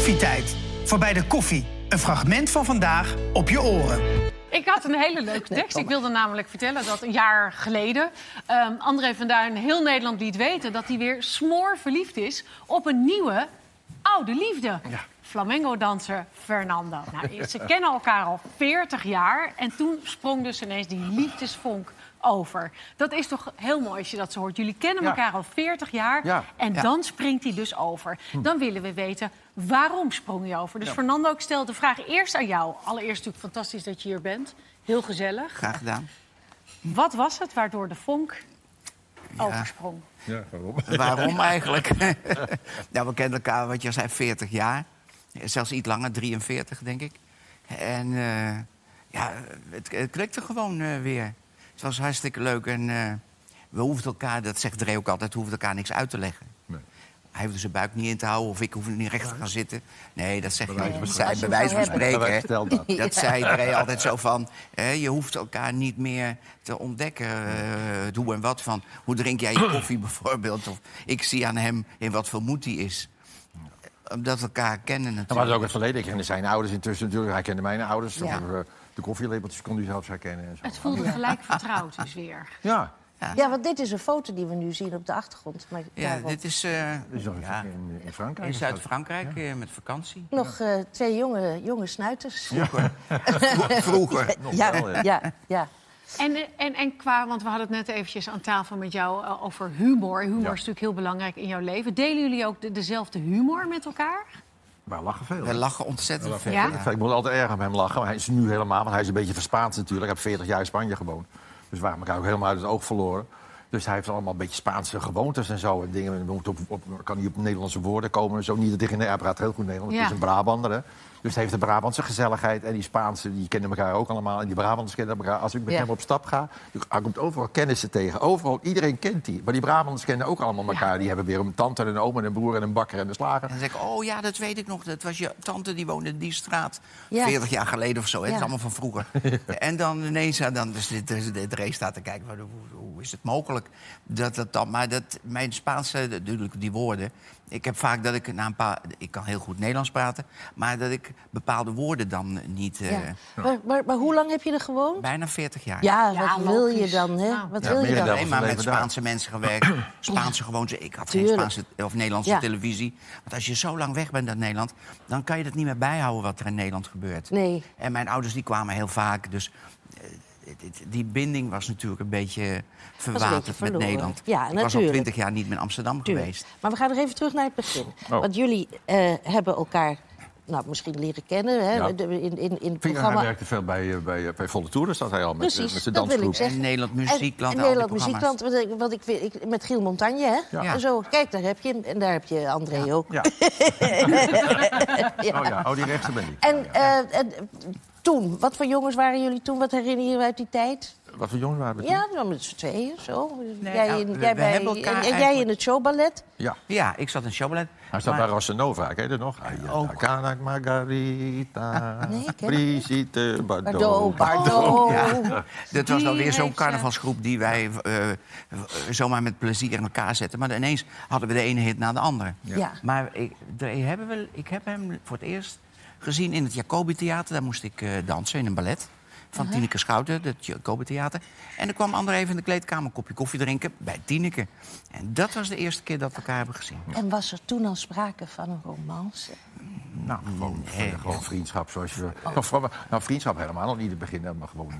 Koffietijd. Voorbij de koffie. Een fragment van vandaag op je oren. Ik had een hele leuke tekst. Ik wilde namelijk vertellen dat een jaar geleden... ehm, André van Duin heel Nederland liet weten... dat hij weer smoor verliefd is op een nieuwe oude liefde. Flamengo-danser Fernando. Nou, ze kennen elkaar al 40 jaar. En toen sprong dus ineens die liefdesvonk over. Dat is toch heel mooi als je dat zo hoort. Jullie kennen Ja. elkaar al 40 jaar. Ja. En Ja. dan springt hij dus over. Dan willen we weten, waarom sprong hij over? Dus Fernando, ik stel de vraag eerst aan jou. Allereerst natuurlijk fantastisch dat je hier bent. Heel gezellig. Graag gedaan. Wat was het waardoor de vonk oversprong? Ja, waarom? Waarom eigenlijk? nou, we kennen elkaar, wat je zei, 40 jaar. Zelfs iets langer, 43 denk ik. En eh, ja, het, het klikte gewoon eh, weer. Het was hartstikke leuk en eh, we hoefden elkaar, dat zegt Dre ook altijd, we hoefden elkaar niks uit te leggen. Nee. Hij hoefde zijn buik niet in te houden of ik hoefde niet recht te gaan zitten. Nee, dat zeg je wijze niet. van Dat zei spreken. bij wijze van spreken. dat. Dat zei Dre altijd zo van... Hè, je hoeft elkaar niet meer te ontdekken het hoe en wat van... hoe drink jij je koffie bijvoorbeeld? Of ik zie aan hem in wat voor moed hij is. Omdat we elkaar kennen Dat was natuurlijk. ook het verleden. Ik kende zijn ouders intussen natuurlijk. Hij kende mijn ouders. Ja. Eh, De koffielepeltjes kon hij zelfs herkennen. En zo. Het voelde gelijk vertrouwd dus weer. Ja, Ja, want dit is een foto die we nu zien op de achtergrond. Maar Ja, dit is eh, dat is nog ja, in, in Frankrijk. in Zuid-Frankrijk eh, met vakantie. nog eh, twee jonge, jonge snuiters. Vroeger. ja, wel, ja. ja, ja. En, en, en qua, want we hadden het net eventjes aan tafel met jou eh, over humor. Humor is natuurlijk heel belangrijk in jouw leven. Delen jullie ook de- dezelfde humor met elkaar? Maar lachen veel. We lachen ontzettend veel. Ja? Ik moet altijd erg om hem lachen. Maar hij is nu helemaal, want hij is een beetje verspaand natuurlijk. Hij heeft 40 jaar in Spanje gewoond. Dus we waren elkaar ook helemaal uit het oog verloren. Dus hij heeft allemaal een beetje Spaanse gewoontes en zo. En dingen, moet op, op, kan niet op Nederlandse woorden komen en zo. Niet dat hij, hij praat heel goed Nederlands. Ja. Het is een Brabander, hè. Dus hij heeft de Brabantse gezelligheid. En die Spaanse, die kennen elkaar ook allemaal. En die Brabanders kennen elkaar. Als ik met Ja. hem op stap ga, hij komt overal kennissen tegen. Overal, iedereen kent die. Maar die Brabanders kennen ook allemaal elkaar. Die hebben weer een tante en een oom en een broer en een bakker en een slager. En dan zeg ik, oh ja, dat weet ik nog. Dat was je tante, die woonde in die straat. Ja. 40 jaar geleden of zo. Het is allemaal van vroeger. en dan ineens, dan dus de, de, de Dre staat te kijken, van, hoe, is het mogelijk? Dat, dat, dan, maar dat, mijn Spaanse, natuurlijk die woorden... Ik heb vaak dat ik na een paar... Ik kan heel goed Nederlands praten. Maar dat ik bepaalde woorden dan niet... eh, ja. Maar, maar, maar hoe lang heb je er gewoond? Bijna 40 jaar. Ja, Ja, wat wil je dan, hè? Nou. Wat Ja, wil je dan? maar met. Spaanse mensen gewerkt. Spaanse gewoontes. Ik had geen. Spaanse of Nederlandse Ja. televisie. Want als je zo lang weg bent uit Nederland... dan kan je dat niet meer bijhouden wat er in Nederland gebeurt. Nee. En mijn ouders die kwamen heel vaak. Dus eh, die binding was natuurlijk een beetje verwaterd met. Nederland. Ja, ik was al twintig jaar niet meer in Amsterdam Tuurlijk. geweest. Maar we gaan nog even terug naar het begin. Oh. Want jullie eh, hebben elkaar nou, misschien leren kennen hè, Ja. de- in, in, in het Ving, hij programma. werkte veel bij, eh, bij, eh, bij Volle Toeren, zat hij al met, Precies, met zijn dat wil ik dansgroep. zeggen. En Nederland Muziekland. En, die Nederland. Muziekland, want ik, ik, met Giel Montagne, hè? Ja. En zo, kijk, daar heb je hem. En daar heb je André ook. Ja. Oh ja, oh, die rechter ben ik. En, eh, en toen, wat voor jongens waren jullie toen? Wat herinner je je uit die tijd? Wat voor jongens waren we toen? Ja, nou, met z'n tweeën, zo. Nee, jij nou, in, jij bij, en, en jij in het showballet. Ja. Ja, ik zat in showballet. Hij staat Maar- bij Rossa Nova, ken je dat nog? Ayana, Ook. Kanak, Margarita, nee, het Brigitte, Bardot. Bardot. Ja, dat was dan Die weer zo'n carnavalsgroep die wij eh, zomaar met plezier in elkaar zetten. Maar ineens hadden we de ene hit na de andere. Ja. Maar ik, hebben we, ik heb hem voor het eerst gezien in het Jacobi Theater. Daar moest ik eh, dansen in een ballet. Van Tineke Schouten, het Jacobi Theater. En dan kwam André even in de kleedkamer een kopje koffie drinken bij Tineke. En dat was de eerste keer dat we elkaar hebben gezien. En was er toen al sprake van een romance? Nou, gewoon, Nee. gewoon vriendschap zoals je... Nou, voor- nou, vriendschap helemaal nog niet in het begin, maar gewoon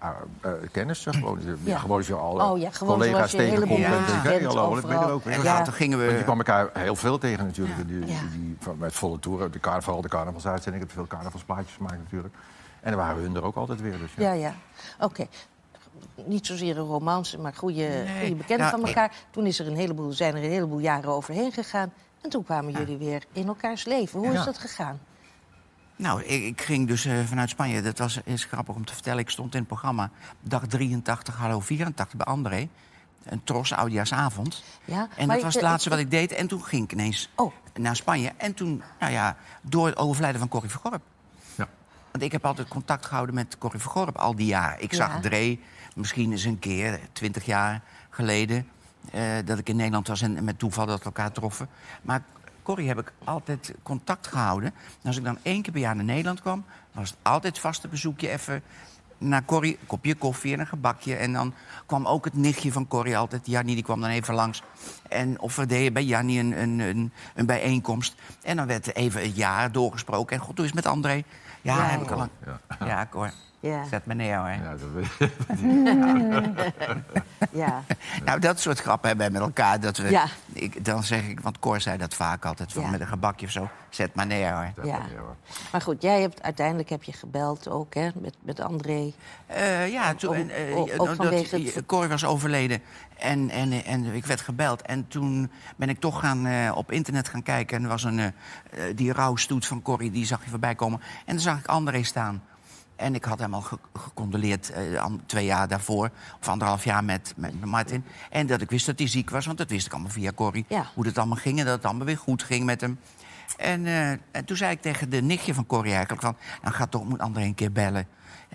eh, eh, kennis. eh, Gewoon, eh, Ja. gewoon je al eh, Oh ja, gewoon collega's tegenkomt. hallo, ik ben er ook weer. En Ja. later gingen Want je we... kwam elkaar heel veel tegen natuurlijk. Die, Ja. die, die- van- met volle toeren. De vooral de carnavalsuitzending. Ik heb veel carnavalsplaatjes gemaakt natuurlijk. En dan waren hun er ook altijd weer. Dus, ja. Ja, ja. Oké. Niet zozeer een romance, maar goede, Nee. goede bekenden Nou, van ik- elkaar. Toen is er een heleboel, zijn er een heleboel jaren overheen gegaan. En toen kwamen jullie weer in elkaars leven. Hoe is dat gegaan? Nou, ik, ik ging dus eh, vanuit Spanje. Dat was is grappig om te vertellen. Ik stond in het programma dag 83, hallo 84 bij André. Een tros oudjaarsavond. Ja, En dat was het laatste ik- wat ik deed. En toen ging ik ineens Oh. naar Spanje. En toen, nou ja, door het overlijden van Corrie Vergorp. Ja. Want ik heb altijd contact gehouden met Corrie Vergorp al die jaren. Ik zag Ja. Dre misschien eens een keer, twintig jaar geleden... eh, dat ik in Nederland was en met toeval dat we elkaar troffen. Maar Corrie heb ik altijd contact gehouden. En als ik dan één keer per jaar naar Nederland kwam... was het altijd vaste bezoekje even naar Corrie. Een kopje koffie en een gebakje. En dan kwam ook het nichtje van Corrie altijd. Jannie die kwam dan even langs. En of we deden bij Jannie een, een, een, een bijeenkomst. En dan werd er even het jaar doorgesproken. En god, hoe is het met André? Ja, Ja, heb ik ja. al een... Ja. Ja, Cor. Ja, Zet me neer, hoor. Ja, dat weet ja. Nou, dat soort grappen hebben we met elkaar. Dat we, Ja. ik, dan zeg ik, want Cor zei dat vaak altijd. Van, Ja. Met een gebakje of zo. Zet maar neer, hoor. Ja. Maar goed, jij hebt, uiteindelijk heb je gebeld ook, hè, met, met André. Eh, ja, toen, Om- en, eh, ook eh, dat- vanwege het- Cor was overleden en, en, en ik werd gebeld. En toen ben ik toch gaan, eh, op internet gaan kijken. En er was een, die rouwstoet van Corrie, die zag je voorbij komen. En dan zag ik André staan. En ik had hem al ge- gecondoleerd eh, twee jaar daarvoor. Of anderhalf jaar met, met Martin. En dat ik wist dat hij ziek was, want dat wist ik allemaal via Corrie. Ja. Hoe dat allemaal ging en dat het allemaal weer goed ging met hem. En, eh, en toen zei ik tegen de nichtje van Corrie eigenlijk van... nou, ga toch, moet André een keer bellen.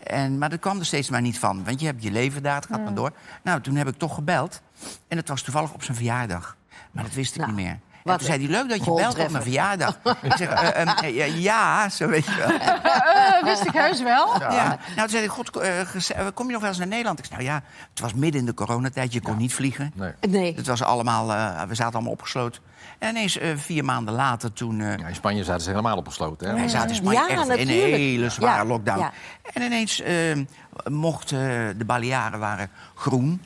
En, maar dat kwam er steeds maar niet van. Want je hebt je leven daar, het gaat maar door. Nou, toen heb ik toch gebeld. En het was toevallig op zijn verjaardag. Maar dat wist ik Nou, niet meer. En wat toen zei hij, leuk dat je belt op mijn verjaardag. ik zeg, eh, ehm, eh, ja, ja, zo weet je wel. Eh, wist ik heus wel. Ja. Nou, toen zei hij, god, eh, kom je nog wel eens naar Nederland? Ik zei, nou ja, het was midden in de coronatijd. Je kon niet vliegen. Nee. Nee. Het was allemaal, eh, we zaten allemaal opgesloten. En ineens eh, vier maanden later, toen... eh, Ja, in Spanje zaten ze helemaal opgesloten. Hè? wij zaten in Spanje Ja, echt in een hele zware Ja, lockdown. ja. En ineens mochten de Balearen waren groen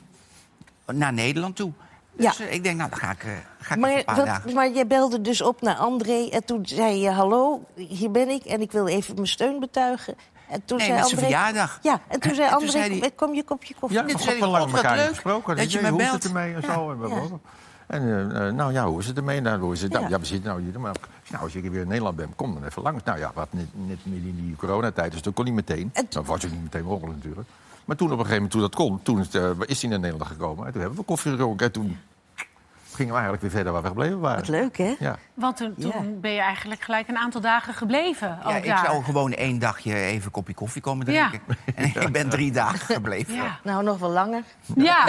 naar Nederland toe. Dus Ja. eh, ik denk, nou, dan ga ik, eh, ga ik Maar, een paar wat, dagen. maar jij belde dus op naar André en toen zei je... hallo, hier ben ik en ik wil even mijn steun betuigen. En toen Nee, zei André, verjaardag. Ja, en toen zei En toen André, zei kom je kopje koffie? Ja, Dit zei hij, lang elkaar leuk gesproken. dat je me hoe is belt. het ermee en zo. En, blablabla. en nou ja, hoe is het ermee? Nou, hoe is het? Nou, Ja. ja, we zitten nou hier. Maar nou, als ik weer in Nederland ben, kom dan even langs. Nou ja, wat net, net in die coronatijd, dus dat kon niet meteen. En- Dat was ook niet meteen mogelijk natuurlijk. Maar toen op een gegeven moment, toen dat kon, toen is, eh, is hij naar Nederland gekomen. En toen hebben we koffie gedronken. En toen gingen we eigenlijk weer verder waar we gebleven waren. Wat leuk, hè? Ja. Want toen, toen Ja. ben je eigenlijk gelijk een aantal dagen gebleven. Ja, ik daar. zou gewoon één dagje even een kopje koffie komen Ja. drinken. En ik ben drie dagen gebleven. Ja. Nou, nog wel langer. Ja.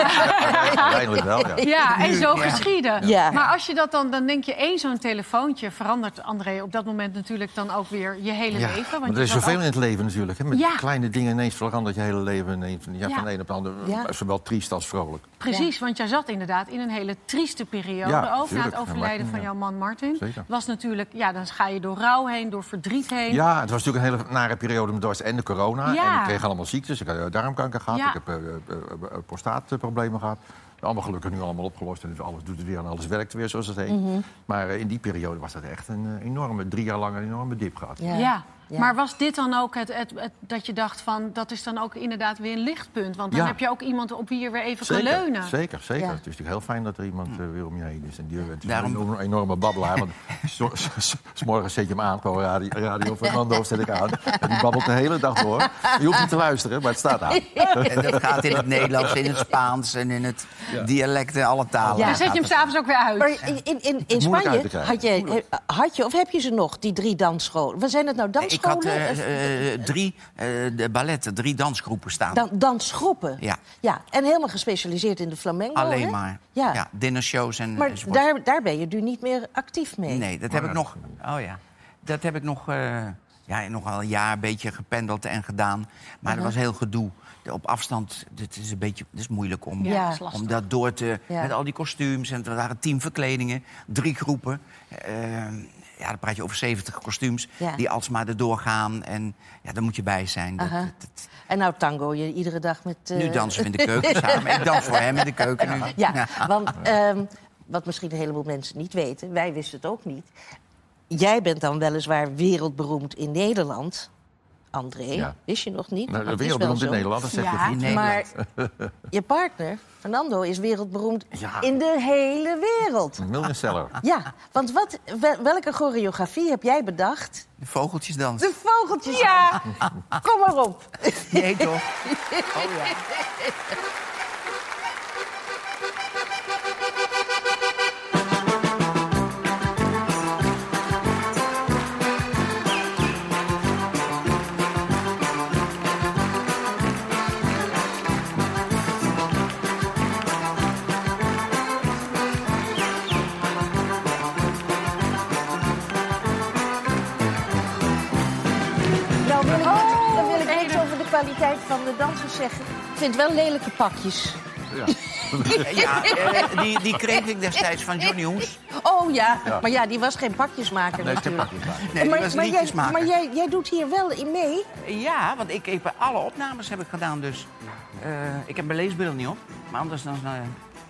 Uiteindelijk wel, ja. ja, en zo Ja. geschieden. Ja. Maar als je dat dan, dan denk je, één zo'n telefoontje verandert, André, op dat moment natuurlijk dan ook weer je hele Ja, leven. Want er is zoveel ook- in het leven natuurlijk. Hè? Met Ja. kleine dingen ineens verandert je hele leven ineens, ja, Ja. van de een op de ander. Ja. Zowel triest als vrolijk. Precies, want jij zat inderdaad in een hele trieste periode. Ja, ook na het overlijden Ja, van jouw man Martin. Zeker. Was natuurlijk, ja, dan ga je door rouw heen, door verdriet heen. Ja, het was natuurlijk een hele nare periode met Dorst en de corona. Ja. En ik kreeg allemaal ziektes. Ik had eh, darmkanker gehad, Ja. ik heb eh, eh, eh, eh, prostaatproblemen gehad. Allemaal gelukkig nu allemaal opgelost. En dus alles doet het weer en alles werkt weer, zoals het heet. Mhm. Maar in die periode was dat echt een enorme, drie jaar lang een enorme dip gehad. Ja. Ja. Maar was dit dan ook het, het, het- dat je dacht van... dat is dan ook inderdaad weer een lichtpunt? Want dan Ja. heb je ook iemand op wie je weer even Zeker, kan leunen. zeker, zeker. Ja. Het is natuurlijk heel fijn dat er iemand eh, weer om je heen is. En die, het is Daarom- een enorme, enorme babbelaar. Want s- morgens zet je hem aan, gewoon radio, radio Fernando zet ik aan. En die babbelt de hele dag door. Je hoeft niet te luisteren, maar het staat aan. En dat gaat in het Nederlands, in het Spaans en in het dialect en alle talen. Ja. Dan zet je hem s'avonds ook weer uit. Maar in, in, in, Spanje had je, had je, of heb je ze nog, die drie dansscholen? Wat zijn het nou, Ik had eh, Of- eh, drie eh, de balletten, drie dansgroepen staan. Dan, dansgroepen? Ja. ja. En helemaal gespecialiseerd in de flamenco, Alleen hè? maar. Ja. Ja. dinnershows en Maar enzovoort. daar, daar ben je nu niet meer actief mee. Nee, dat heb ik nog. Oh ja. Dat heb ik nog, eh, ja, nog wel een jaar een beetje gependeld en gedaan. Maar dat was heel gedoe. Op afstand, het is een beetje het is moeilijk om, Ja, Ja. dat is lastig. om dat door te. Ja. Met al die kostuums. En er waren tien verkledingen, drie groepen. Eh, ja, dan praat je over 70 kostuums Ja. die alsmaar erdoor gaan. En ja, daar moet je bij zijn. Dat, Aha. dat- dat- En nou tango je iedere dag met... eh, Nu dansen we in de keuken samen. Ik dans voor hem in de keuken nu. Ja, want ehm, wat misschien een heleboel mensen niet weten... wij wisten het ook niet... jij bent dan weliswaar wereldberoemd in Nederland... André, Ja. wist je nog niet? Nou, de wereldberoemd in. Nederland, dat zeg Ja. je goed. In Maar Nederland. je partner, Fernando, is wereldberoemd Ja. in de hele wereld. Een millionseller. Ja, want wat, wel- welke choreografie heb jij bedacht? De vogeltjes dansen. De vogeltjes. Ja, Kom maar op. Nee, toch? wil van de dansers zeggen. Ik vind wel lelijke pakjes. Ja, eh, die, die kreeg ik destijds van Johnny Hoes. Oh ja, Ja. maar ja, die was geen pakjesmaker Nee, natuurlijk. pakjes maken. Nee, die maar was maar, jij, maar jij, jij doet hier wel in mee? Ja, want ik, ik heb alle opnames heb ik gedaan, dus... eh, ik heb mijn leesbril niet op, maar anders dan...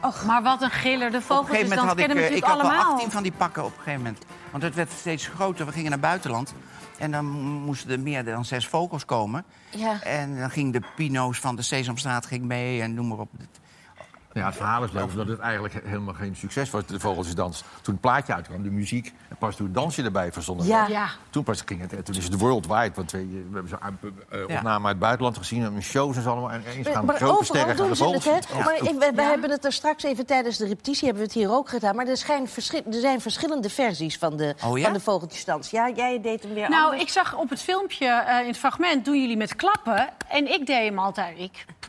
eh, Maar wat een giller. De op een gegeven vogeltjes, moment dan had ik, kennen we eh, ik natuurlijk had wel allemaal. 18 van die pakken op een gegeven moment. Want het werd steeds groter, we gingen naar buitenland. En dan moesten er meer dan zes vogels komen. Ja. En dan ging de Pino's van de Sesamstraat ging mee en noem maar op. Ja, het verhaal is leuk dat het eigenlijk helemaal geen succes was, de Vogeltjesdans. Toen het plaatje uitkwam, de muziek, en pas toen het dansje erbij verzonnen Ja. Toen pas ging het, en toen is het worldwide. Want we, we hebben zo'n uh, Ja. opname uit het buitenland gezien, en shows en zo allemaal. En eens gaan Maar grote sterren de ze het, hè? Maar ik, we, we Ja. hebben het er straks even tijdens de repetitie hebben we het hier ook gedaan. Maar er, er zijn verschillende versies van de, Oh ja? van de vogeltjesdans. Ja, jij deed hem weer Nou, anders. ik zag op het filmpje, eh, in het fragment, doen jullie met klappen. En ik deed hem altijd. Ik.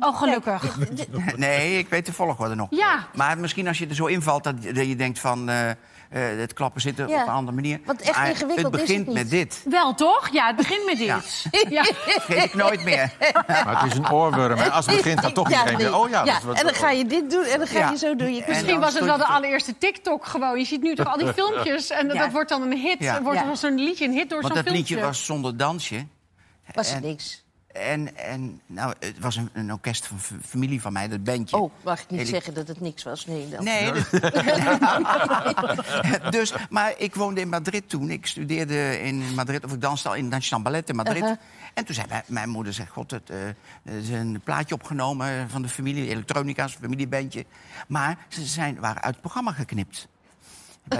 oh, gelukkig. Nee, ik weet de volgorde nog. Ja. Maar misschien als je er zo invalt dat, dat je denkt van... eh, eh, het klappen zit er Ja. op een andere manier. Want echt Maar ingewikkeld het is begint het niet. met dit. Wel toch? Ja, het begint met Ja. dit. Ja. Vergeet ik nooit meer. Maar het is een oorworm. En als het begint, dan toch iedereen nee. weer... Oh ja, ja. dat is wat- en dan ga je dit doen en dan ga Ja. je zo doen. Je Misschien dan was het wel de allereerste TikTok gewoon. Je ziet nu toch al die filmpjes en Ja. dat wordt dan een hit. Ja. Wordt Ja. er zo'n liedje een hit door Want zo'n dat filmpje. liedje was zonder dansje. was en- niks. En, en nou, het was een, een orkest van familie van mij, dat bandje. Oh, mag ik niet Hele- zeggen dat het niks was? Nee, dan. Nee, dus- dus, maar ik woonde in Madrid toen. Ik studeerde in Madrid, of ik danste al in National Ballet in Madrid. En toen zei mijn, mijn moeder, zei, god, het, eh, er is een plaatje opgenomen van de familie, elektronica's, familiebandje. Maar ze zijn, waren uit het programma geknipt.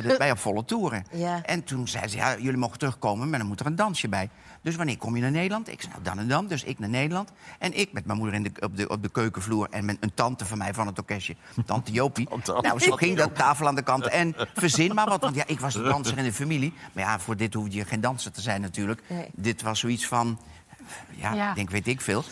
Bij, de, bij op volle toeren. Ja. En toen zei ze, ja, jullie mogen terugkomen, maar dan moet er een dansje bij. Dus wanneer kom je naar Nederland? Ik zei, nou, dan en dan. Dus ik naar Nederland. En ik met mijn moeder in de, op, de, op de keukenvloer... en met een tante van mij van het orkestje, tante Jopie. tante nou, zo ging dat, tafel aan de kant. En verzin maar wat, want ja, ik was de danser in de familie. Maar ja, voor dit hoefde je geen danser te zijn natuurlijk. Nee. Dit was zoiets van, ja, Ja. ik denk weet ik veel.